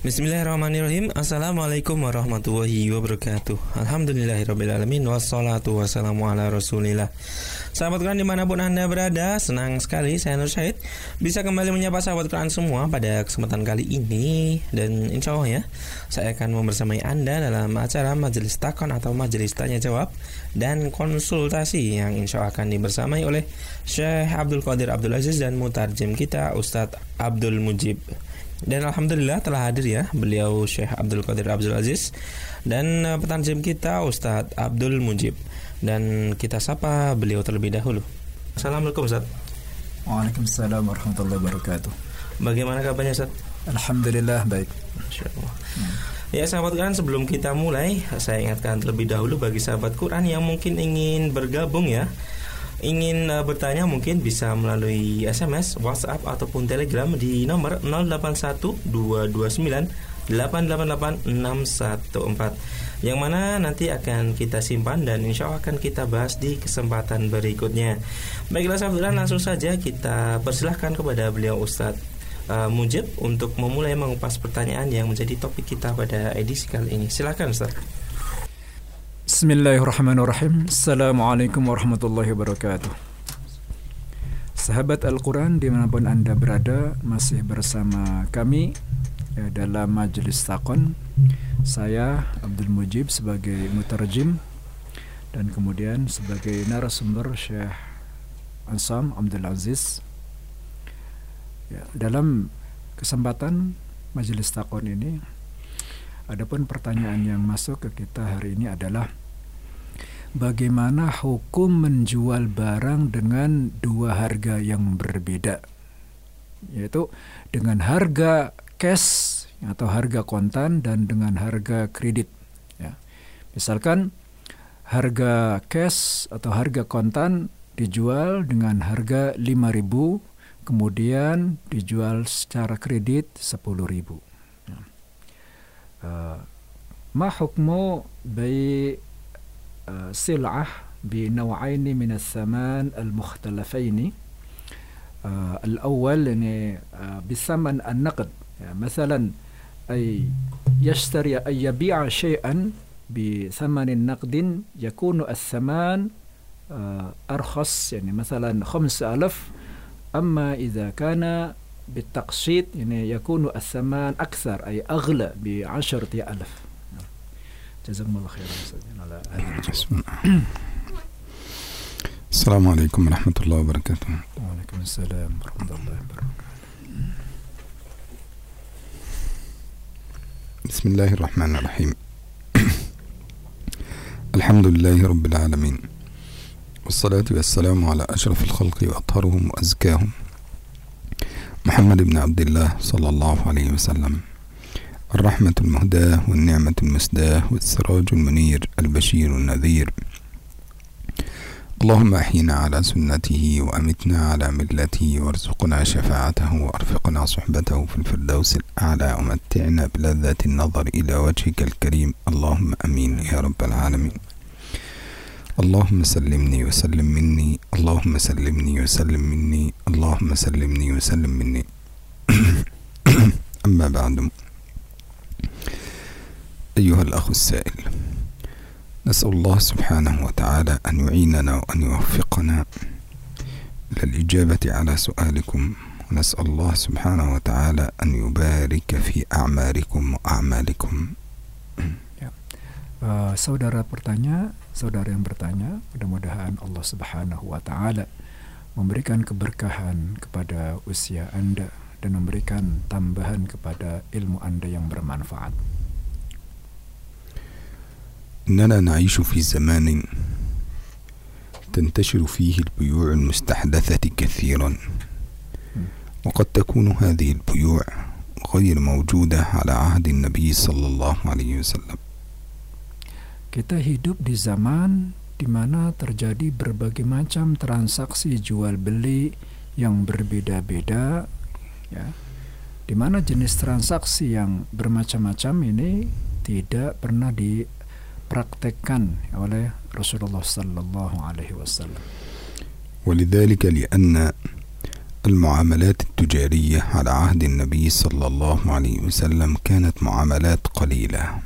Bismillahirrahmanirrahim. Assalamualaikum warahmatullahi wabarakatuh. Alhamdulillahirrahmanirrahim Wassalatu wassalamu ala rasulillah. Sahabat Quran di mana pun anda berada Senang sekali saya Nur Syahid Bisa kembali menyapa sahabat Quran semua Pada kesempatan kali ini. Dan insya Allah ya Saya akan membersamai anda dalam acara Majelis Takon Atau Majelis Tanya Jawab Dan konsultasi Yang insya Allah akan dibersamai oleh Syekh Abdul Qadir Abdul Aziz Dan mutarjem kita Ustadz Abdul Mujib dan alhamdulillah telah hadir ya beliau Syekh Abdul Qadir Abdul Aziz dan uh, petanjim kita Ustadz Abdul Mujib. Dan kita sapa beliau terlebih dahulu. Assalamualaikum Ustaz. Waalaikumsalam warahmatullahi wabarakatuh. Bagaimana kabarnya Ustaz? Alhamdulillah baik. Insyaallah. Hmm. Ya sahabat Quran sebelum kita mulai saya ingatkan terlebih dahulu bagi sahabat Quran yang mungkin ingin bergabung ya ingin uh, bertanya mungkin bisa melalui SMS, WhatsApp ataupun Telegram di nomor 081229888614 yang mana nanti akan kita simpan dan insya Allah akan kita bahas di kesempatan berikutnya. Baiklah sahabat langsung saja kita persilahkan kepada beliau Ustadz uh, Mujib untuk memulai mengupas pertanyaan yang menjadi topik kita pada edisi kali ini. Silakan Ustaz. Bismillahirrahmanirrahim. Assalamualaikum warahmatullahi wabarakatuh. Sahabat Al-Quran di mana pun Anda berada Masih bersama kami ya, Dalam Majelis Takon. Saya Abdul Mujib sebagai mutarjim Dan kemudian sebagai narasumber Syekh Ansam Abdul Aziz. Ya, Dalam kesempatan Majelis Takon ini Adapun pertanyaan yang masuk ke kita hari ini adalah bagaimana hukum menjual barang dengan dua harga yang berbeda yaitu dengan harga cash atau harga kontan dan dengan harga kredit ya. misalkan harga cash atau harga kontan dijual dengan harga 5000 kemudian dijual secara kredit 10000 ya. uh, ma hukmu bayi سلعة بنوعين من الثمان المختلفين. الأول يعني بثمن النقد. يعني مثلا أي يشتري أي يبيع شيئا بثمن نقد يكون الثمان أرخص يعني مثلا خمسة ألف أما إذا كان بالتقسيط يعني يكون الثمن أكثر أي أغلى بعشرة ألف جزاكم الله خيرا على هذه السلام عليكم ورحمة الله وبركاته. وعليكم السلام ورحمة الله وبركاته. بسم الله الرحمن الرحيم. الحمد لله رب العالمين. والصلاة والسلام على أشرف الخلق وأطهرهم وأزكاهم. محمد بن عبد الله صلى الله عليه وسلم. الرحمة المهداة والنعمة المسداة والسراج المنير البشير النذير. اللهم أحينا على سنته وأمتنا على ملته وارزقنا شفاعته وأرفقنا صحبته في الفردوس الأعلى ومتعنا بلذة النظر إلى وجهك الكريم. اللهم أمين يا رب العالمين. اللهم سلمني وسلم مني. اللهم سلمني وسلم مني. اللهم سلمني وسلم مني. أما بعد. أيها الأخ السائل نسأل الله سبحانه وتعالى أن يعيننا وأن يوفقنا للإجابة على سؤالكم ونسأل الله سبحانه وتعالى أن يبارك في أعمالكم وأعمالكم Uh, saudara bertanya, saudara yang bertanya, mudah-mudahan Allah Subhanahu wa taala memberikan keberkahan kepada usia Anda dan memberikan tambahan kepada ilmu Anda yang bermanfaat. إننا نعيش في زمان تنتشر فيه البيوع المستحدثة كثيرا وقد تكون هذه البيوع غير موجودة على عهد النبي صلى الله عليه وسلم Kita hidup di zaman di mana terjadi berbagai macam transaksi jual beli yang berbeda-beda ya. Di mana jenis transaksi yang bermacam-macam ini tidak pernah dipraktekkan oleh Rasulullah sallallahu alaihi wasallam. ولذلك لأن المعاملات التجارية على عهد النبي صلى الله عليه وسلم كانت معاملات قليلة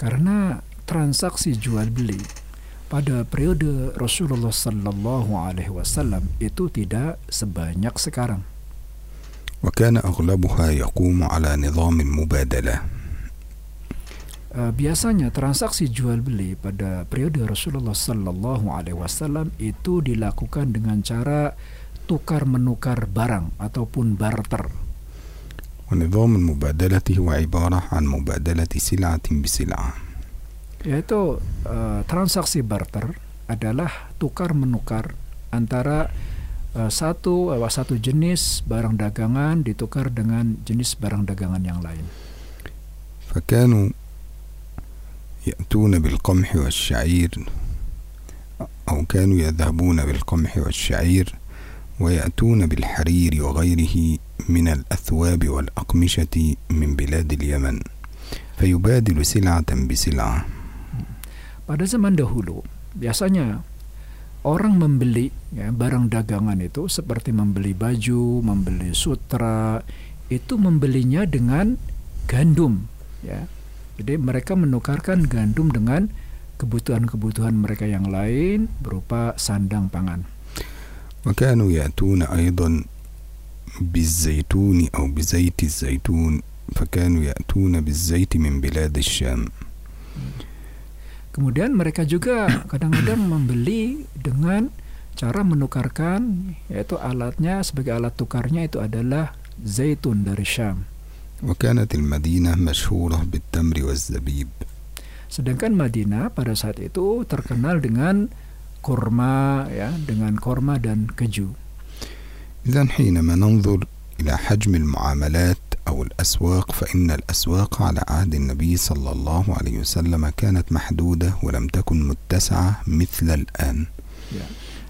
Karena transaksi jual beli pada periode Rasulullah Sallallahu Alaihi Wasallam itu tidak sebanyak sekarang. وكان أغلبها يقوم على نظام المبادلة Eh, biasanya transaksi jual beli pada periode Rasulullah Sallallahu Alaihi Wasallam itu dilakukan dengan cara tukar menukar barang ataupun barter. ونظام المبادلة هو عبارة عن مبادلة سلعة بسلعة Yaitu eh, transaksi barter adalah tukar menukar antara eh, satu eh, satu jenis barang dagangan ditukar dengan jenis barang dagangan yang lain. فكانوا يأتون بالقمح والشعير أو كانوا يذهبون بالقمح والشعير ويأتون بالحرير وغيره من الأثواب والأقمشة من بلاد اليمن فيبادل سلعة بسلعة Pada zaman dahulu, biasanya orang membeli ya, barang dagangan itu seperti membeli baju, membeli sutra, itu membelinya dengan gandum, ya. Jadi mereka menukarkan gandum dengan kebutuhan-kebutuhan mereka yang lain berupa sandang pangan. وكانوا يأتون أيضا بالزيتون أو بزيت الزيتون فكانوا يأتون بالزيت من بلاد الشام Kemudian mereka juga kadang-kadang membeli dengan cara menukarkan yaitu alatnya sebagai alat tukarnya itu adalah zaitun dari Syam. وكانت المدينة مشهورة بالتمر والزبيب Sedangkan Madinah pada saat itu terkenal dengan kurma ya, dengan korma dan keju. إذا حينما ننظر إلى حجم المعاملات أو الأسواق فإن الأسواق على عهد النبي صلى الله عليه وسلم كانت محدودة ولم تكن متسعة مثل الآن Ya.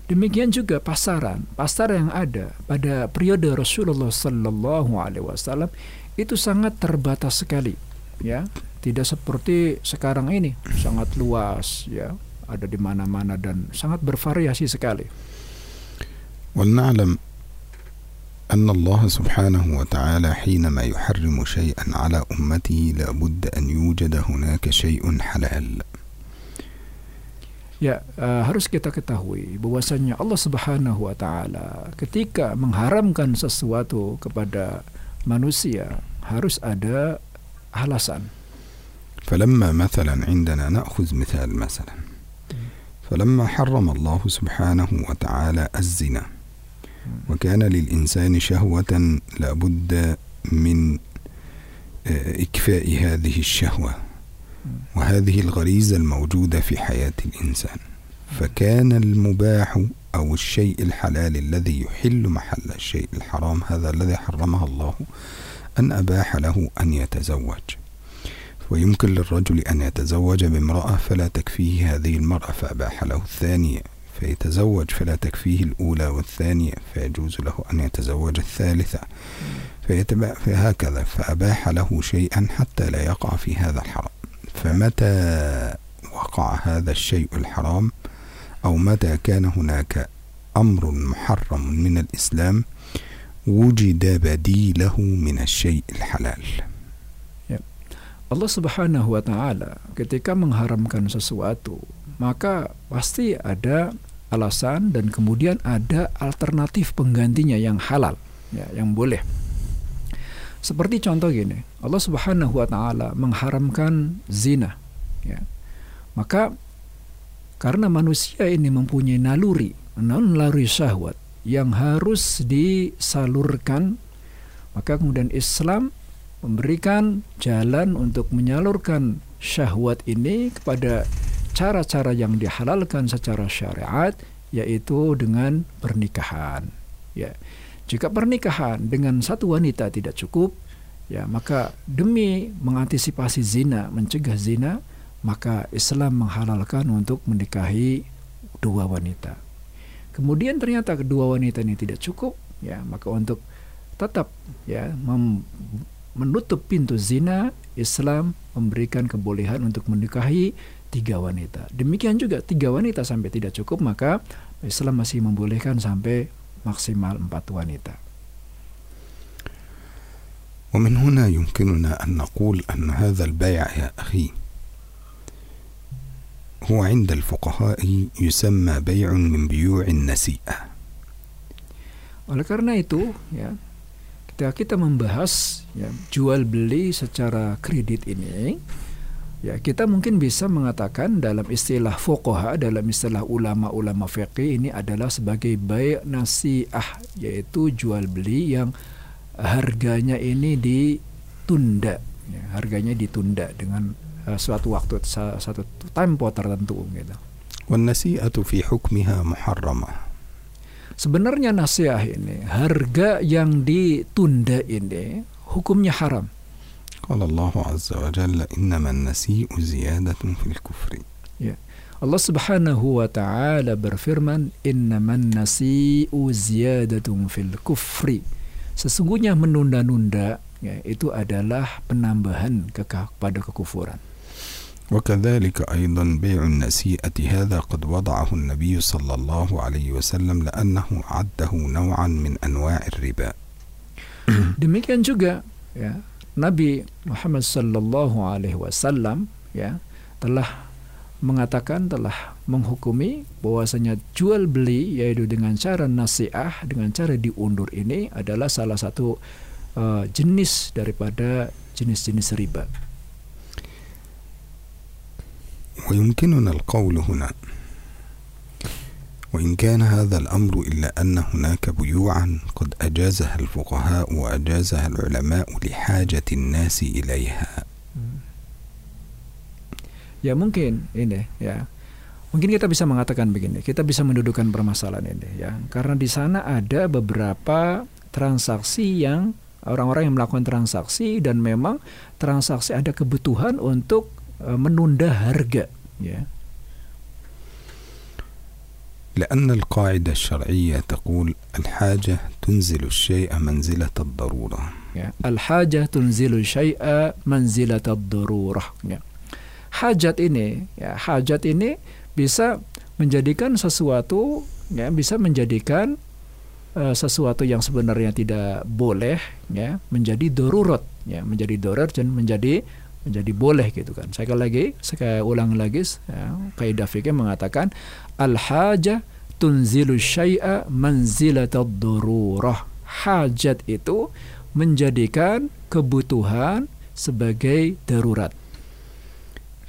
Demikian juga pasaran, pasar yang ada pada periode Rasulullah Sallallahu Alaihi Wasallam itu sangat terbatas sekali, ya. Tidak seperti sekarang ini, sangat luas, ya, ada di mana-mana dan sangat bervariasi sekali. ولنعلم أن الله سبحانه وتعالى حينما يحرم شيئا على أمته لابد أن يوجد هناك شيء حلال Ya, eh, harus kita ketahui bahwasanya Allah Subhanahu wa taala ketika mengharamkan sesuatu kepada manusia harus ada alasan. فلما مثلا عندنا نأخذ مثال مثلا فلما حرم الله سبحانه وتعالى الزنا وكان للإنسان شهوة لابد من آه، إكفاء هذه الشهوة وهذه الغريزة الموجودة في حياة الإنسان فكان المباح أو الشيء الحلال الذي يحل محل الشيء الحرام هذا الذي حرمه الله أن أباح له أن يتزوج. ويمكن للرجل أن يتزوج بامرأة فلا تكفيه هذه المرأة فأباح له الثانية. فيتزوج فلا تكفيه الأولى والثانية فيجوز له أن يتزوج الثالثة. فهكذا فأباح له شيئا حتى لا يقع في هذا الحرام. فمتى وقع هذا الشيء الحرام؟ أو متى كان هناك أمر محرم من الإسلام وجد بديله من الشيء الحلال Allah Subhanahu wa taala ketika mengharamkan sesuatu, maka pasti ada alasan dan kemudian ada alternatif penggantinya yang halal, ya, yang boleh. Seperti contoh gini, Allah Subhanahu wa taala mengharamkan zina, ya. Maka karena manusia ini mempunyai naluri, naluri syahwat yang harus disalurkan, maka kemudian Islam memberikan jalan untuk menyalurkan syahwat ini kepada cara-cara yang dihalalkan secara syariat yaitu dengan pernikahan. Ya jika pernikahan dengan satu wanita tidak cukup ya maka demi mengantisipasi zina mencegah zina maka Islam menghalalkan untuk menikahi dua wanita kemudian ternyata kedua wanita ini tidak cukup ya maka untuk tetap ya mem menutup pintu zina, Islam memberikan kebolehan untuk menikahi tiga wanita. Demikian juga tiga wanita sampai tidak cukup, maka Islam masih membolehkan sampai maksimal empat wanita. ومن هنا يمكننا أن نقول أن هذا البيع يا أخي هو عند الفقهاء يسمى بيع من بيوع النسيئة Oleh karena itu, ya, ketika kita membahas ya, jual beli secara kredit ini, ya kita mungkin bisa mengatakan dalam istilah fuqaha, dalam istilah ulama-ulama fikih ini adalah sebagai bay' nasi'ah, yaitu jual beli yang harganya ini ditunda, ya, harganya ditunda dengan uh, suatu waktu satu tempo tertentu gitu. والنسيئة في حكمها محرمة Sebenarnya nasiah ini, harga yang ditunda ini hukumnya haram. قال الله عز وجل إنما النسيء زيادة في الكفر Ya. Allah Subhanahu wa taala berfirman, "Innaman nasi'u ziyadatun fil kufri." Sesungguhnya menunda-nunda ya, itu adalah penambahan keka- pada kekufuran. وكذلك أيضا بيع النسيئة هذا قد وضعه النبي صلى الله عليه وسلم لأنه عده نوعا من أنواع الربا Demikian juga ya, Nabi Muhammad sallallahu alaihi wasallam ya telah mengatakan telah menghukumi bahwasanya jual beli yaitu dengan cara nasiah dengan cara diundur ini adalah salah satu uh, jenis daripada jenis-jenis riba. ويمكننا القول هنا وإن كان هذا الأمر إلا أن هناك بيوعا قد أجازها الفقهاء وأجازها العلماء لحاجة الناس إليها Ya mungkin ini ya. Mungkin kita bisa mengatakan begini, kita bisa mendudukan permasalahan ini ya. Karena di sana ada beberapa transaksi yang orang-orang yang melakukan transaksi dan memang transaksi ada kebutuhan untuk uh, menunda harga ya. لأن القاعدة الشرعية تقول الحاجة تنزل الشيء منزلة الضرورة ya. Al-hajah tunzilu syai'a manzilatad darurah ya. Hajat ini ya, hajat ini bisa menjadikan sesuatu ya, bisa menjadikan uh, sesuatu yang sebenarnya tidak boleh ya menjadi darurat ya, menjadi darurat dan menjadi menjadi boleh gitu kan. Sekali lagi, saya ulang lagi ya, kaidah fikih mengatakan al-hajah tunzilu syai'a manzilatad darurah. Hajat itu menjadikan kebutuhan sebagai darurat.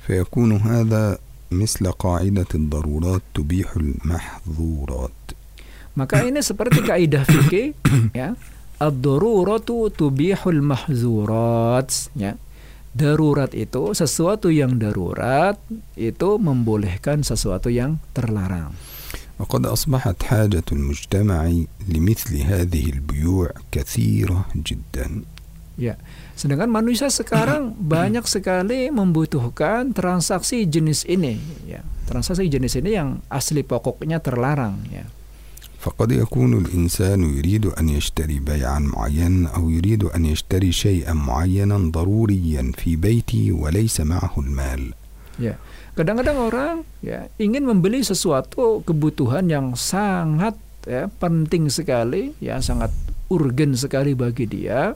فيكون هذا مثل قاعدة الضرورات تبيح المحظورات Maka ini seperti kaidah fikih ya. Ad-daruratu tubihul mahzurat ya. Darurat itu sesuatu yang darurat itu membolehkan sesuatu yang terlarang. وقد أصبحت حاجة المجتمع لمثل هذه البيوع كثيرة جدا Ya. Sedangkan manusia sekarang banyak sekali membutuhkan transaksi jenis ini ya. Transaksi jenis ini yang asli pokoknya terlarang ya. فقد يكون الإنسان يريد أن يشتري بيعا معينا أو يريد أن يشتري شيئا معينا ضروريا في بيته وليس معه المال Ya. Kadang-kadang orang ya ingin membeli sesuatu kebutuhan yang sangat ya penting sekali, ya sangat urgen sekali bagi dia.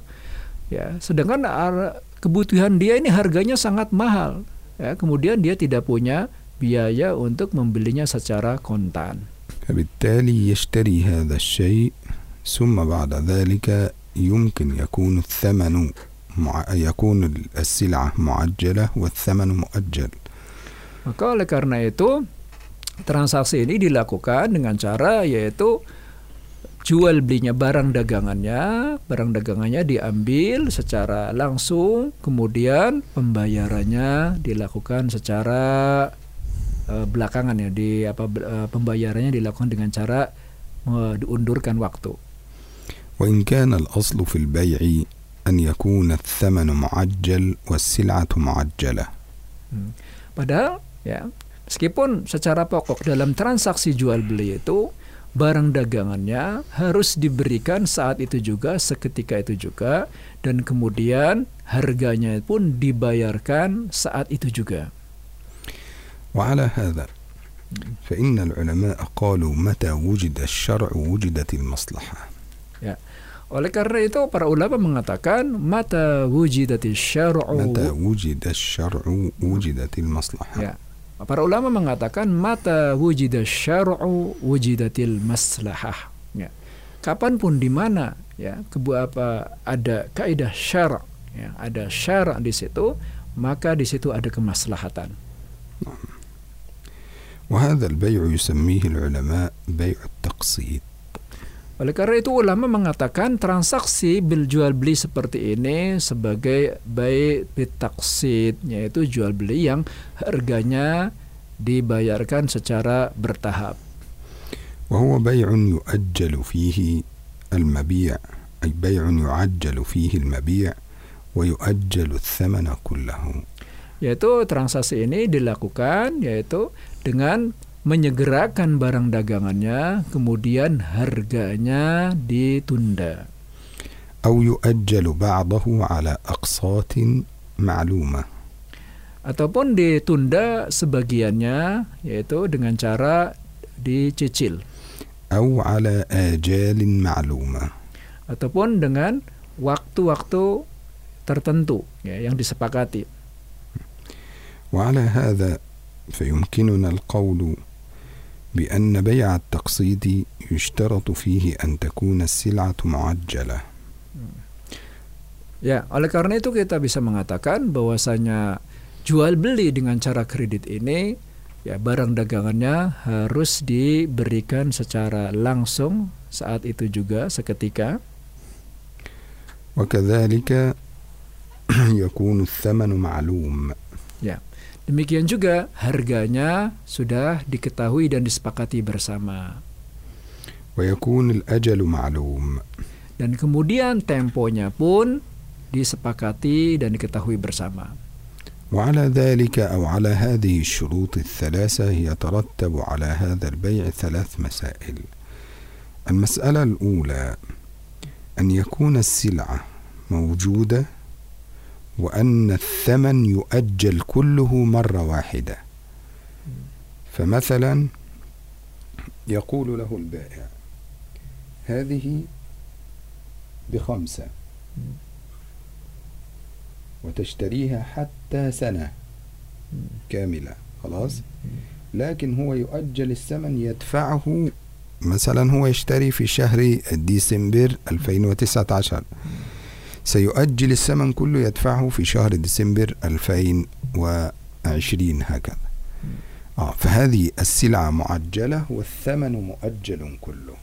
Ya, sedangkan ar- kebutuhan dia ini harganya sangat mahal. Ya, kemudian dia tidak punya biaya untuk membelinya secara kontan. فبالتالي يشتري هذا الشيء ثم بعد ذلك يمكن يكون الثمن مع... يكون السلعة معجلة والثمن مؤجل Maka oleh karena itu transaksi ini dilakukan dengan cara yaitu jual belinya barang dagangannya, barang dagangannya diambil secara langsung, kemudian pembayarannya dilakukan secara eh, belakangan ya di apa eh, pembayarannya dilakukan dengan cara eh, diundurkan waktu. وإن كان الأصل في البيع أن يكون الثمن معجل والسلعة معجلة Hmm. Padahal ya meskipun secara pokok dalam transaksi jual beli itu barang dagangannya harus diberikan saat itu juga seketika itu juga dan kemudian harganya pun dibayarkan saat itu juga. وعلى هذا فإن العلماء قالوا متى وجد الشرع وجدت المصلحة Oleh karena itu para ulama mengatakan mata wujidati syar'u متى وجد الشرع وجدت المصلحة ya. Para ulama mengatakan mata wujida syar'u wujidatil maslahah. Ya. Kapanpun di mana ya kebu apa ada kaidah syara' ya, ada syara' di situ, maka di situ ada kemaslahatan. وهذا البيع يسميه العلماء بيع التقسيط Oleh karena itu ulama mengatakan transaksi bil jual beli seperti ini sebagai baik bitaksid yaitu jual beli yang harganya dibayarkan secara bertahap. وهو بيع يؤجل فيه المبيع أي بيع يعجل فيه المبيع ويؤجل الثمن كله Yaitu transaksi ini dilakukan yaitu dengan menyegerakan barang dagangannya kemudian harganya ditunda. أو يؤجل بعضه على أقساط معلومة ataupun ditunda sebagiannya yaitu dengan cara dicicil أو على آجال معلومة ataupun dengan waktu-waktu tertentu ya yang disepakati. وعلى هذا فيمكننا القول بأن بيع التقسيط يشترط فيه أن تكون السلعة معجلة Ya, oleh karena itu kita bisa mengatakan bahwasanya jual beli dengan cara kredit ini ya barang dagangannya harus diberikan secara langsung saat itu juga seketika وكذلك يكون الثمن معلوم Demikian juga harganya sudah diketahui dan disepakati bersama. ويكون الأجل معلوم Dan kemudian temponya pun disepakati dan diketahui bersama. وعلى ذلك أو على هذه الشروط الثلاثة يترتب على هذا البيع ثلاث مسائل المسألة الأولى أن يكون السلعة موجودة وأن الثمن يؤجل كله مرة واحدة. فمثلا يقول له البائع هذه بخمسة وتشتريها حتى سنة كاملة خلاص؟ لكن هو يؤجل الثمن يدفعه مثلا هو يشتري في شهر ديسمبر 2019 سيؤجل الثمن كله يدفعه في شهر ديسمبر 2020 هكذا آه فهذه السلعة معجلة والثمن مؤجل كله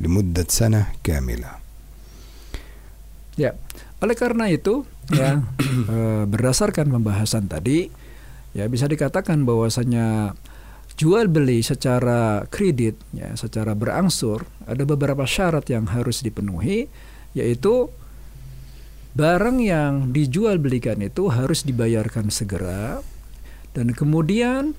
لمدة سنة كاملة Oleh karena itu, ya eh, berdasarkan pembahasan tadi, ya bisa dikatakan bahwasanya jual beli secara kredit, ya secara berangsur, ada beberapa syarat yang harus dipenuhi, yaitu barang yang dijual belikan itu harus dibayarkan segera, dan kemudian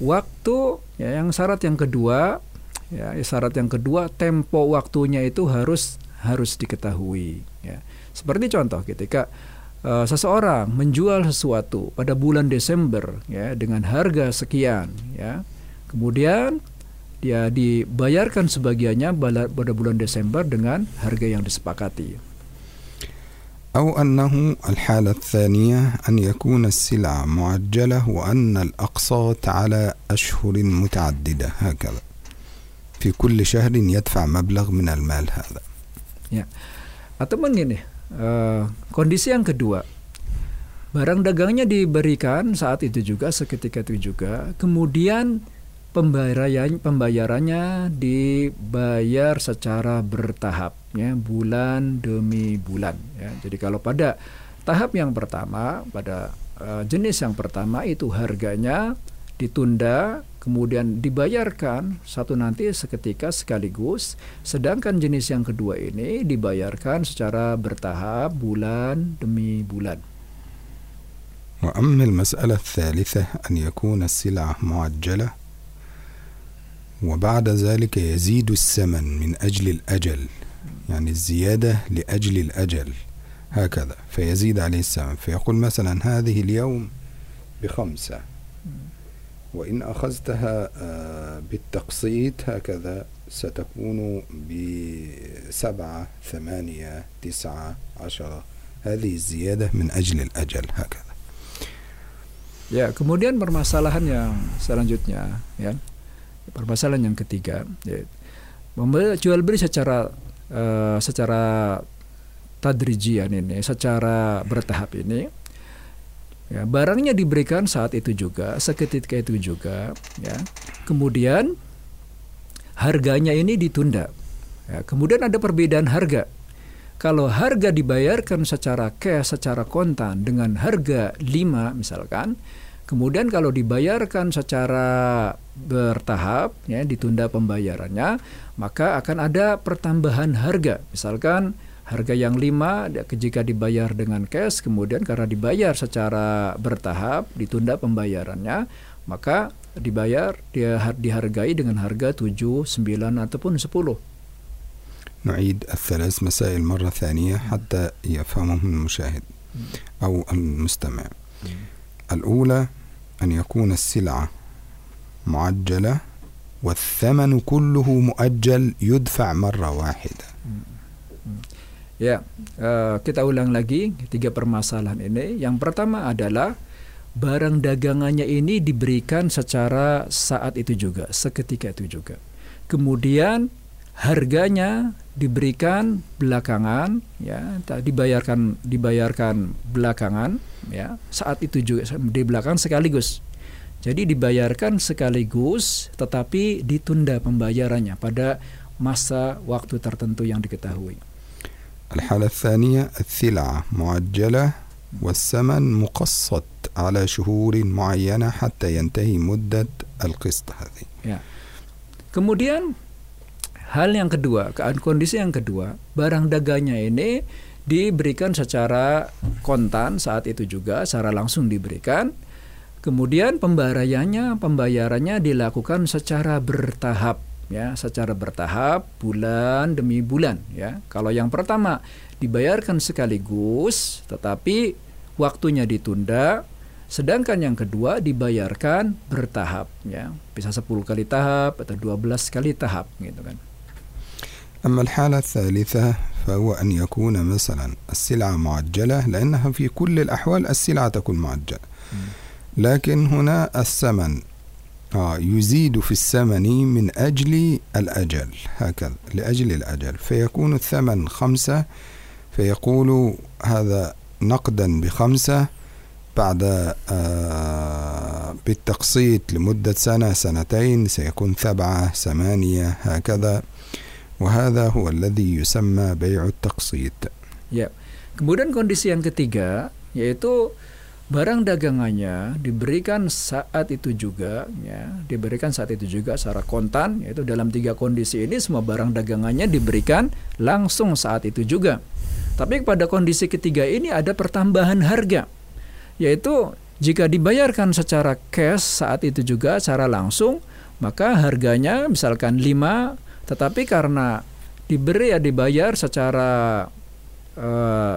waktu, ya yang syarat yang kedua, ya syarat yang kedua tempo waktunya itu harus harus diketahui, ya. Seperti contoh ketika uh, seseorang menjual sesuatu pada bulan Desember ya dengan harga sekian ya. Kemudian dia dibayarkan sebagiannya pada bulan Desember dengan harga yang disepakati. أو أنه الحالة الثانية أن يكون السلعة معجلة وأن الأقساط على أشهر متعددة هكذا في كل شهر يدفع مبلغ من المال هذا Atau begini, uh, kondisi yang kedua, barang dagangnya diberikan saat itu juga seketika itu juga, kemudian pembayaran pembayarannya dibayar secara bertahap, ya bulan demi bulan. Ya. Jadi kalau pada tahap yang pertama, pada uh, jenis yang pertama itu harganya ditunda kemudian dibayarkan satu nanti seketika sekaligus sedangkan jenis yang kedua ini dibayarkan secara bertahap bulan demi bulan وأما المسألة الثالثة أن يكون السلعة معجلة وبعد ذلك يزيد الثمن من أجل الأجل يعني الزيادة لأجل الأجل. هكذا. فيزيد عليه الثمن فيقول مثلا هذه اليوم بخمسة. وإن أخذتها بالتقسيط هكذا ستكون بسبعة ثمانية تسعة عشرة. هذه الزيادة من أجل الأجل. هكذا. Ya, kemudian permasalahan yang selanjutnya, ya, permasalahan yang ketiga, ya, jual beli secara uh, secara tadrijian ini, secara bertahap ini, ya, barangnya diberikan saat itu juga, seketika itu juga, ya, kemudian harganya ini ditunda, ya, kemudian ada perbedaan harga. Kalau harga dibayarkan secara cash, secara kontan dengan harga 5 misalkan, Kemudian kalau dibayarkan secara bertahap, ya, ditunda pembayarannya, maka akan ada pertambahan harga. Misalkan harga yang lima jika dibayar dengan cash, kemudian karena dibayar secara bertahap, ditunda pembayarannya, maka dibayar dia dihargai dengan harga 7, 9 ataupun 10. نعيد الثلاث مسائل مرة ثانية حتى يفهمهم المشاهد أو المستمع الأولى أن يكون السلعة معجلة والثمن كله مؤجل يدفع مرة واحدة Ya, uh, kita ulang lagi tiga permasalahan ini. Yang pertama adalah barang dagangannya ini diberikan secara saat itu juga, seketika itu juga. Kemudian harganya diberikan belakangan, ya, dibayarkan dibayarkan belakangan ya saat itu juga di belakang sekaligus jadi dibayarkan sekaligus tetapi ditunda pembayarannya pada masa waktu tertentu yang diketahui الحالة الثانية الثلعة معجلة والثمن مقسط على شهور معينة حتى ينتهي مدة القسط هذه. Ya. Kemudian hal yang kedua, kondisi yang kedua, barang dagangnya ini diberikan secara kontan saat itu juga secara langsung diberikan. Kemudian pembayarannya pembayarannya dilakukan secara bertahap ya, secara bertahap bulan demi bulan ya. Kalau yang pertama dibayarkan sekaligus tetapi waktunya ditunda Sedangkan yang kedua dibayarkan bertahap ya, bisa 10 kali tahap atau 12 kali tahap gitu kan. أما الحالة الثالثة فهو أن يكون مثلا السلعة معجلة لأنها في كل الأحوال السلعة تكون معجلة. لكن هنا الثمن آه يزيد في الثمن من أجل الأجل هكذا لأجل الأجل. فيكون الثمن خمسة فيقول هذا نقدا بخمسة بعد آه بالتقسيط لمدة سنة سنتين سيكون سبعة ثمانية هكذا. وهذا هو الذي يسمى بيع التقسيط. Ya. Kemudian kondisi yang ketiga yaitu barang dagangannya diberikan saat itu juga ya, diberikan saat itu juga secara kontan yaitu dalam tiga kondisi ini semua barang dagangannya diberikan langsung saat itu juga. Tapi pada kondisi ketiga ini ada pertambahan harga yaitu jika dibayarkan secara cash saat itu juga secara langsung maka harganya misalkan 5 tetapi karena diberi ya dibayar secara uh,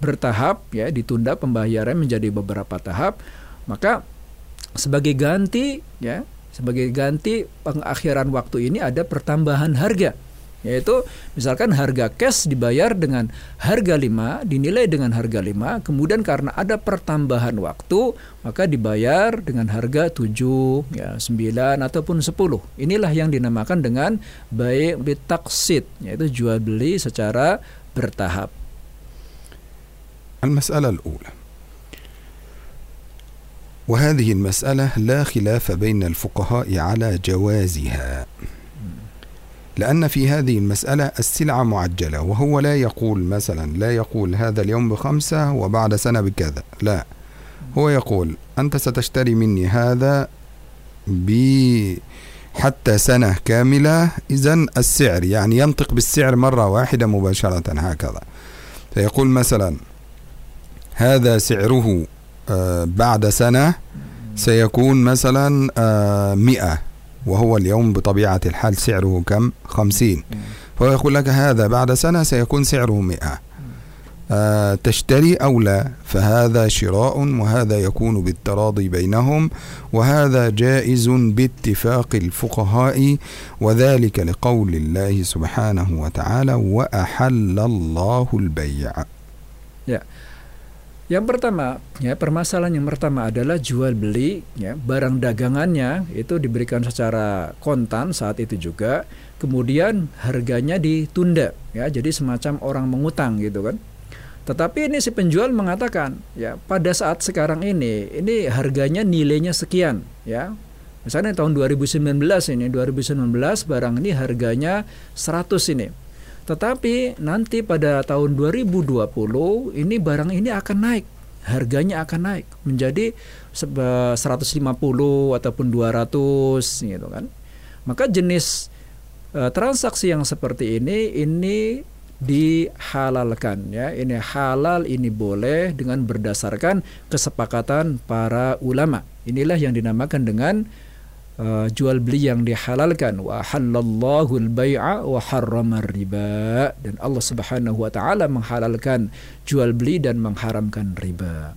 bertahap ya ditunda pembayaran menjadi beberapa tahap, maka sebagai ganti ya sebagai ganti pengakhiran waktu ini ada pertambahan harga yaitu misalkan harga cash dibayar dengan harga 5 dinilai dengan harga 5 kemudian karena ada pertambahan waktu maka dibayar dengan harga 7 ya 9 ataupun 10 inilah yang dinamakan dengan baik bitaksid yaitu jual beli secara bertahap المسألة الأولى وهذه المسألة لا خلاف بين الفقهاء على جوازها لأن في هذه المسألة السلعة معجلة وهو لا يقول مثلا لا يقول هذا اليوم بخمسة وبعد سنة بكذا لا. هو يقول أنت ستشتري مني هذا ب حتى سنة كاملة إذا السعر يعني ينطق بالسعر مرة واحدة مباشرة هكذا. فيقول مثلا هذا سعره بعد سنة سيكون مثلا مئة. وهو اليوم بطبيعة الحال سعره كم؟ خمسين. فهو يقول لك هذا بعد سنة سيكون سعره مئة. آه، تشتري أو لا فهذا شراء وهذا يكون بالتراضي بينهم وهذا جائز باتفاق الفقهاء وذلك لقول الله سبحانه وتعالى وأحل الله البيع. Yang pertama, ya permasalahan yang pertama adalah jual beli, ya barang dagangannya itu diberikan secara kontan saat itu juga, kemudian harganya ditunda, ya jadi semacam orang mengutang gitu kan. Tetapi ini si penjual mengatakan, ya pada saat sekarang ini, ini harganya nilainya sekian, ya. Misalnya tahun 2019 ini, 2019 barang ini harganya 100 ini. Tetapi nanti pada tahun 2020 ini barang ini akan naik, harganya akan naik menjadi 150 ataupun 200 gitu kan. Maka jenis uh, transaksi yang seperti ini ini dihalalkan ya. Ini halal, ini boleh dengan berdasarkan kesepakatan para ulama. Inilah yang dinamakan dengan uh, jual beli yang dihalalkan wa halallahu al-bai'a wa harrama riba dan Allah Subhanahu wa taala menghalalkan jual beli dan mengharamkan riba.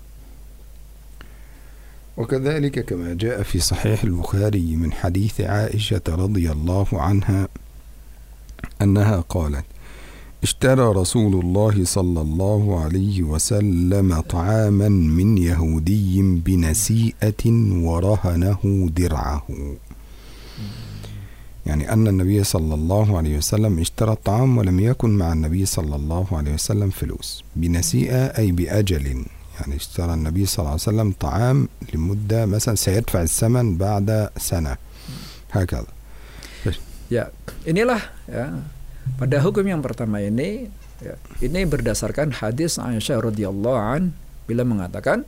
وكذلك كما جاء في صحيح البخاري من حديث عائشة رضي الله عنها أنها قالت: اشترى رسول الله صلى الله عليه وسلم طعاما من يهودي بنسيئة ورهنه درعه. يعني أن النبي صلى الله عليه وسلم اشترى الطعام ولم يكن مع النبي صلى الله عليه وسلم فلوس. بنسيئة أي بأجل. يعني اشترى النبي صلى الله عليه وسلم طعام لمدة مثلا سيدفع الثمن بعد سنة. هكذا. Ya, inilah ya pada hukum yang pertama ini ya, ini berdasarkan hadis Aisyah radhiyallahu an bila mengatakan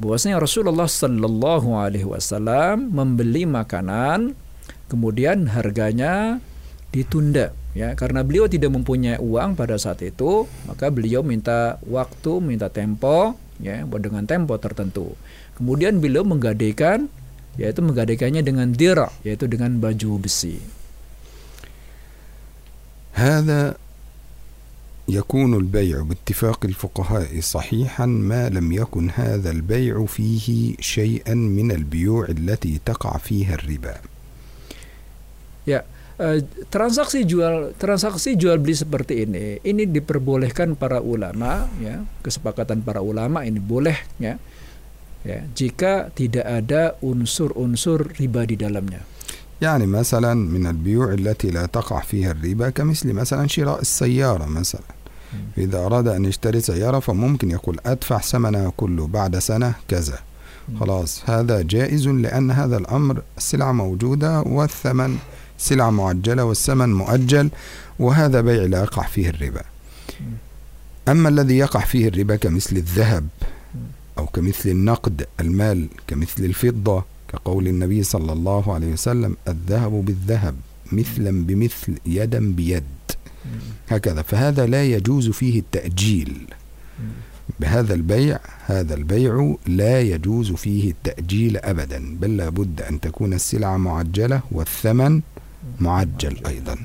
bahwasanya Rasulullah sallallahu alaihi wasallam membeli makanan kemudian harganya ditunda ya. Karena beliau tidak mempunyai uang pada saat itu maka beliau minta waktu minta tempo ya dengan tempo tertentu. Kemudian beliau menggadaikan yaitu menggadaikannya dengan dira yaitu dengan baju besi هذا يكون البيع باتفاق الفقهاء صحيحا ما لم يكن هذا البيع فيه شيئا من البيوع التي تقع فيها الربا Ya, eh, transaksi jual transaksi jual beli seperti ini ini diperbolehkan para ulama ya, kesepakatan para ulama ini boleh ya. Ya, jika tidak ada unsur-unsur riba di dalamnya. يعني مثلا من البيوع التي لا تقع فيها الربا كمثل مثلا شراء السيارة مثلا. إذا أراد أن يشتري سيارة فممكن يقول أدفع ثمنها كله بعد سنة كذا. خلاص هذا جائز لأن هذا الأمر السلعة موجودة والثمن سلعة معجلة والثمن مؤجل وهذا بيع لا يقع فيه الربا. أما الذي يقع فيه الربا كمثل الذهب أو كمثل النقد المال كمثل الفضة كقول النبي صلى الله عليه وسلم الذهب بالذهب مثلا بمثل يدا بيد. هكذا. فهذا لا يجوز فيه التأجيل. بهذا البيع هذا البيع لا يجوز فيه التأجيل أبدا بل لابد أن تكون السلعة معجلة والثمن معجل. أيضا.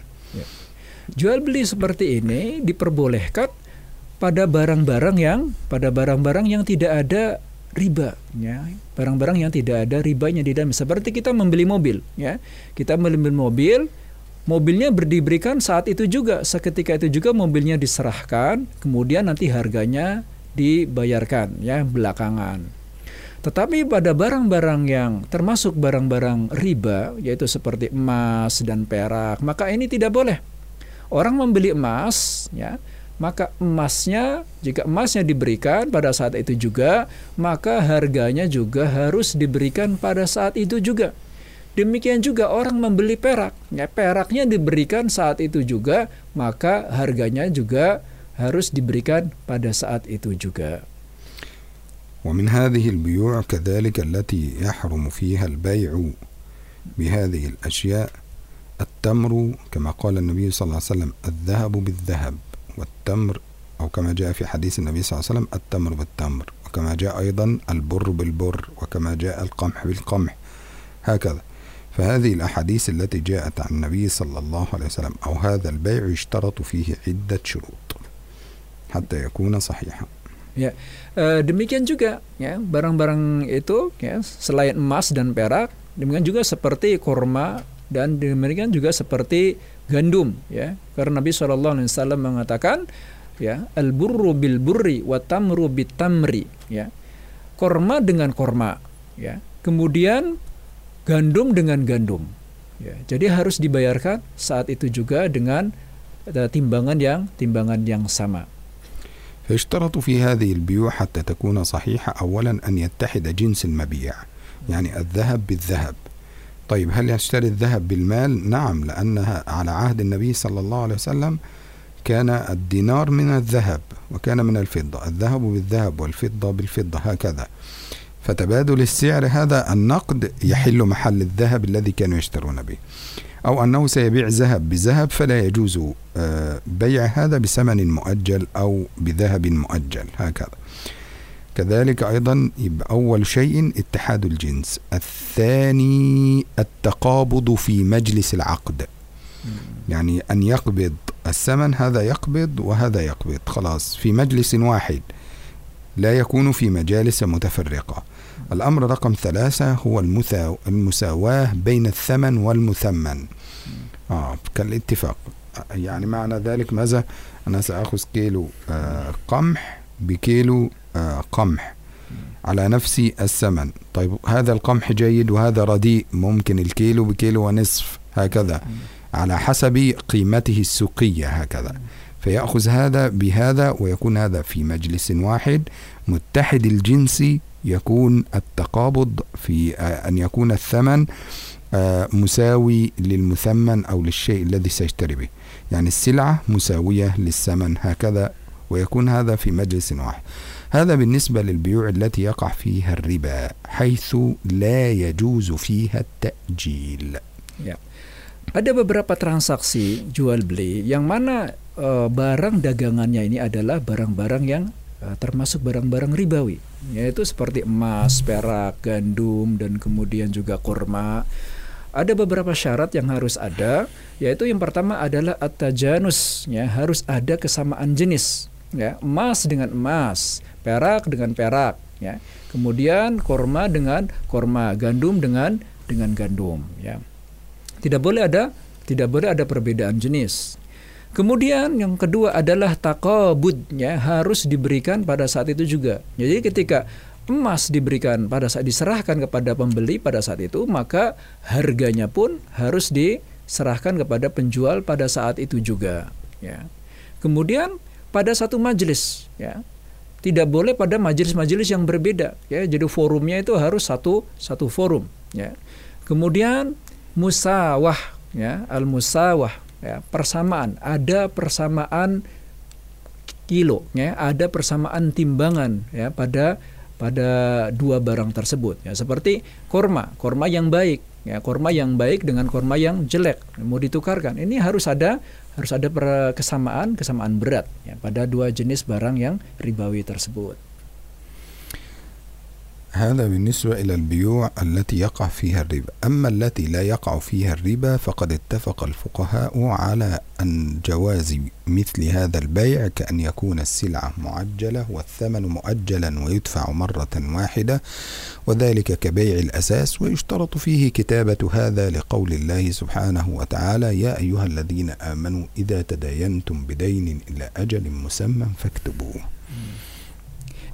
Jual beli seperti ini diperbolehkan pada barang-barang yang pada barang-barang yang tidak ada riba ya barang-barang yang tidak ada ribanya di dalam. Seperti kita membeli mobil ya. Kita membeli mobil mobilnya berdiberikan saat itu juga. Seketika itu juga mobilnya diserahkan kemudian nanti harganya dibayarkan ya belakangan. Tetapi pada barang-barang yang termasuk barang-barang riba yaitu seperti emas dan perak maka ini tidak boleh. Orang membeli emas ya maka emasnya jika emasnya diberikan pada saat itu juga maka harganya juga harus diberikan pada saat itu juga demikian juga orang membeli perak ya peraknya diberikan saat itu juga maka harganya juga harus diberikan pada saat itu juga ومن هذه البيوع كذلك التي يحرم فيها البيع بهذه الأشياء التمر كما قال النبي صلى الله عليه وسلم الذهب بالذهب والتمر أو كما جاء في حديث النبي صلى الله عليه وسلم التمر بالتمر وكما جاء أيضا البر بالبر وكما جاء القمح بالقمح هكذا. فهذه الأحاديث التي جاءت عن النبي صلى الله عليه وسلم أو هذا البيع يشترط فيه عدة شروط حتى يكون صحيحا. Ya, e, demikian juga ya barang-barang itu ya selain emas dan perak, demikian juga seperti korma dan demikian juga seperti gandum ya. Karena Nabi Shallallahu Alaihi Wasallam mengatakan ya al burru bil burri wa tamru bit tamri ya. Korma dengan korma ya. Kemudian gandum dengan gandum. Ya, jadi harus dibayarkan saat itu juga dengan uh, timbangan yang timbangan yang sama. فيشترط في هذه البيوع حتى تكون صحيحة أولا أن يتحد جنس المبيع يعني الذهب بالذهب طيب هل يشتري الذهب بالمال؟ نعم لأنها على عهد النبي صلى الله عليه وسلم كان الدينار من الذهب وكان من الفضة الذهب بالذهب والفضة بالفضة هكذا. فتبادل السعر هذا النقد يحل محل الذهب الذي كانوا يشترون به. أو أنه سيبيع ذهب بذهب فلا يجوز آه، بيع هذا بثمن مؤجل أو بذهب مؤجل هكذا. كذلك أيضا يبقى أول شيء اتحاد الجنس الثاني التقابض في مجلس العقد. يعني أن يقبض الثمن هذا يقبض وهذا يقبض خلاص في مجلس واحد لا يكون في مجالس متفرقة. الأمر رقم ثلاثة هو المساواة بين الثمن والمثمن. آه كالاتفاق. يعني معنى ذلك ماذا؟ أنا سأخذ كيلو آه قمح بكيلو قمح على نفس الثمن. طيب هذا القمح جيد وهذا رديء ممكن الكيلو بكيلو ونصف هكذا. على حسب قيمته السوقية هكذا. فيأخذ هذا بهذا ويكون هذا في مجلس واحد. متحد الجنس يكون التقابض في أن يكون الثمن مساوي للمثمن أو للشيء الذي سيشتري به. يعني السلعة مساوية للثمن هكذا. ويكون هذا في مجلس واحد. هذا بالنسبة للبيوع التي يقع فيها الربا حيث لا يجوز فيها التأجيل ya. Ada beberapa transaksi jual beli yang mana uh, barang dagangannya ini adalah barang-barang yang uh, termasuk barang-barang ribawi, yaitu seperti emas, perak, gandum dan kemudian juga kurma. Ada beberapa syarat yang harus ada, yaitu yang pertama adalah at-tajanus, ya, harus ada kesamaan jenis, ya, emas dengan emas, perak dengan perak, ya. Kemudian korma dengan korma, gandum dengan dengan gandum, ya. Tidak boleh ada tidak boleh ada perbedaan jenis. Kemudian yang kedua adalah takobud ya harus diberikan pada saat itu juga. Jadi ketika emas diberikan pada saat diserahkan kepada pembeli pada saat itu maka harganya pun harus diserahkan kepada penjual pada saat itu juga ya. Kemudian pada satu majelis ya. Tidak boleh pada majelis-majelis yang berbeda ya. Jadi forumnya itu harus satu satu forum ya. Kemudian musawah ya al musawah ya persamaan. Ada persamaan kilo ya. Ada persamaan timbangan ya pada pada dua barang tersebut ya. Seperti korma korma yang baik ya. Korma yang baik dengan korma yang jelek mau ditukarkan. Ini harus ada harus ada kesamaan kesamaan berat ya pada dua jenis barang yang ribawi tersebut هذا بالنسبة إلى البيوع التي يقع فيها الربا. أما التي لا يقع فيها الربا فقد اتفق الفقهاء على أن جواز مثل هذا البيع كأن يكون السلعة معجلة والثمن مؤجلا ويدفع مرة واحدة وذلك كبيع الأساس ويشترط فيه كتابة هذا لقول الله سبحانه وتعالى يا أيها الذين آمنوا إذا تداينتم بدين إلى أجل مسمى فاكتبوه.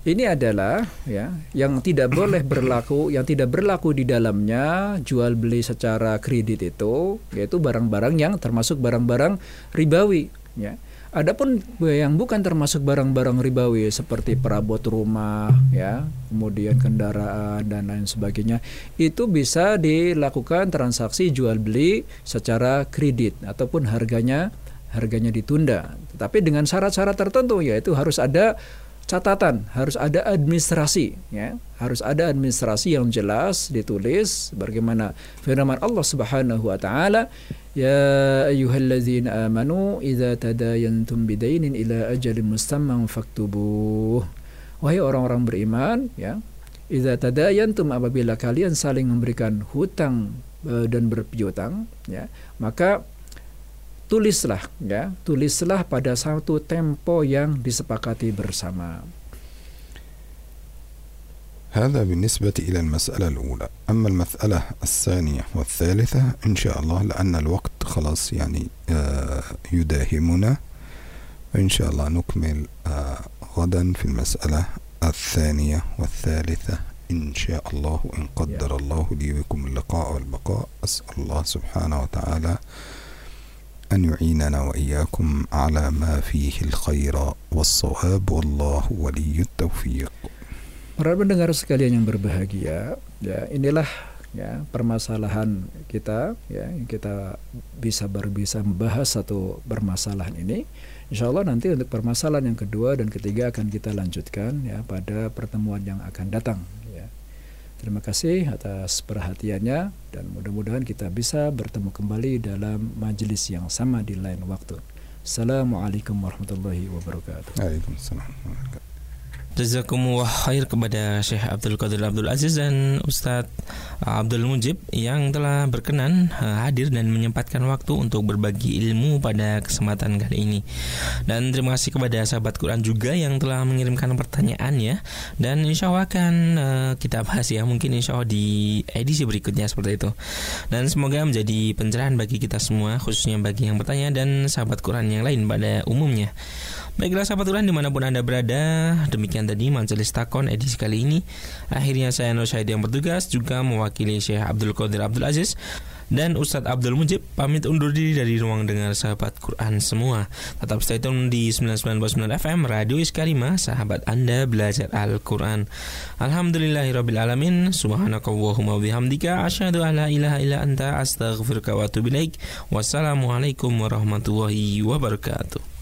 Ini adalah ya yang tidak boleh berlaku, yang tidak berlaku di dalamnya jual beli secara kredit itu yaitu barang-barang yang termasuk barang-barang ribawi ya. Adapun yang bukan termasuk barang-barang ribawi seperti perabot rumah ya, kemudian kendaraan dan lain sebagainya, itu bisa dilakukan transaksi jual beli secara kredit ataupun harganya harganya ditunda. Tetapi dengan syarat-syarat tertentu yaitu harus ada catatan. Harus ada administrasi ya. Harus ada administrasi yang jelas ditulis bagaimana firman Allah Subhanahu wa taala ya ayyuhalladzina amanu idza tadayantum bidainin ila ajalin musamman faktubuh. Wahai orang-orang beriman ya. Idza tadayantum apabila kalian saling memberikan hutang e, dan berpiutang ya maka tulislah. Ya, tulislah pada satu tempo yang disepakati bersama. هذا بالنسبة إلى المسألة الأولى أما المسألة الثانية والثالثة إن شاء الله لأن الوقت خلاص يعني يداهمنا فإن شاء الله نكمل غدا في المسألة الثانية والثالثة إن شاء الله إن قدر الله لي بكم اللقاء والبقاء أسأل الله سبحانه وتعالى أن يعيننا وإياكم على ما فيه الخير والصواب والله ولي التوفيق Para pendengar sekalian yang berbahagia, ya inilah ya permasalahan kita ya yang kita bisa berbisa membahas satu permasalahan ini. Insya Allah nanti untuk permasalahan yang kedua dan ketiga akan kita lanjutkan ya pada pertemuan yang akan datang. Terima kasih atas perhatiannya dan mudah-mudahan kita bisa bertemu kembali dalam majelis yang sama di lain waktu. Assalamualaikum warahmatullahi wabarakatuh. Waalaikumsalam. Jazakumullah khair kepada Syekh Abdul Qadir Abdul Aziz dan Ustadz Abdul Mujib yang telah berkenan eh, hadir dan menyempatkan waktu untuk berbagi ilmu pada kesempatan kali ini. Dan terima kasih kepada sahabat Quran juga yang telah mengirimkan pertanyaan ya. Dan insya Allah akan uh, kita bahas ya mungkin insya Allah di edisi berikutnya seperti itu. Dan semoga menjadi pencerahan bagi kita semua khususnya bagi yang bertanya dan sahabat Quran yang lain pada umumnya. Baiklah sahabat Quran di mana pun Anda berada Demikian tadi Majelis Takon edisi kali ini Akhirnya saya Nur Syahid yang bertugas Juga mewakili Syekh Abdul Qadir Abdul Aziz dan Ustadz Abdul Mujib pamit undur diri dari ruang dengar sahabat Quran semua. Tetap stay tune di 99.9 FM Radio Iskarima, sahabat Anda belajar Al-Quran. Alhamdulillahirrabbilalamin, subhanakallahumma bihamdika, asyhadu ilaha illa anta, astaghfirka wa atubu Wassalamualaikum warahmatullahi wabarakatuh.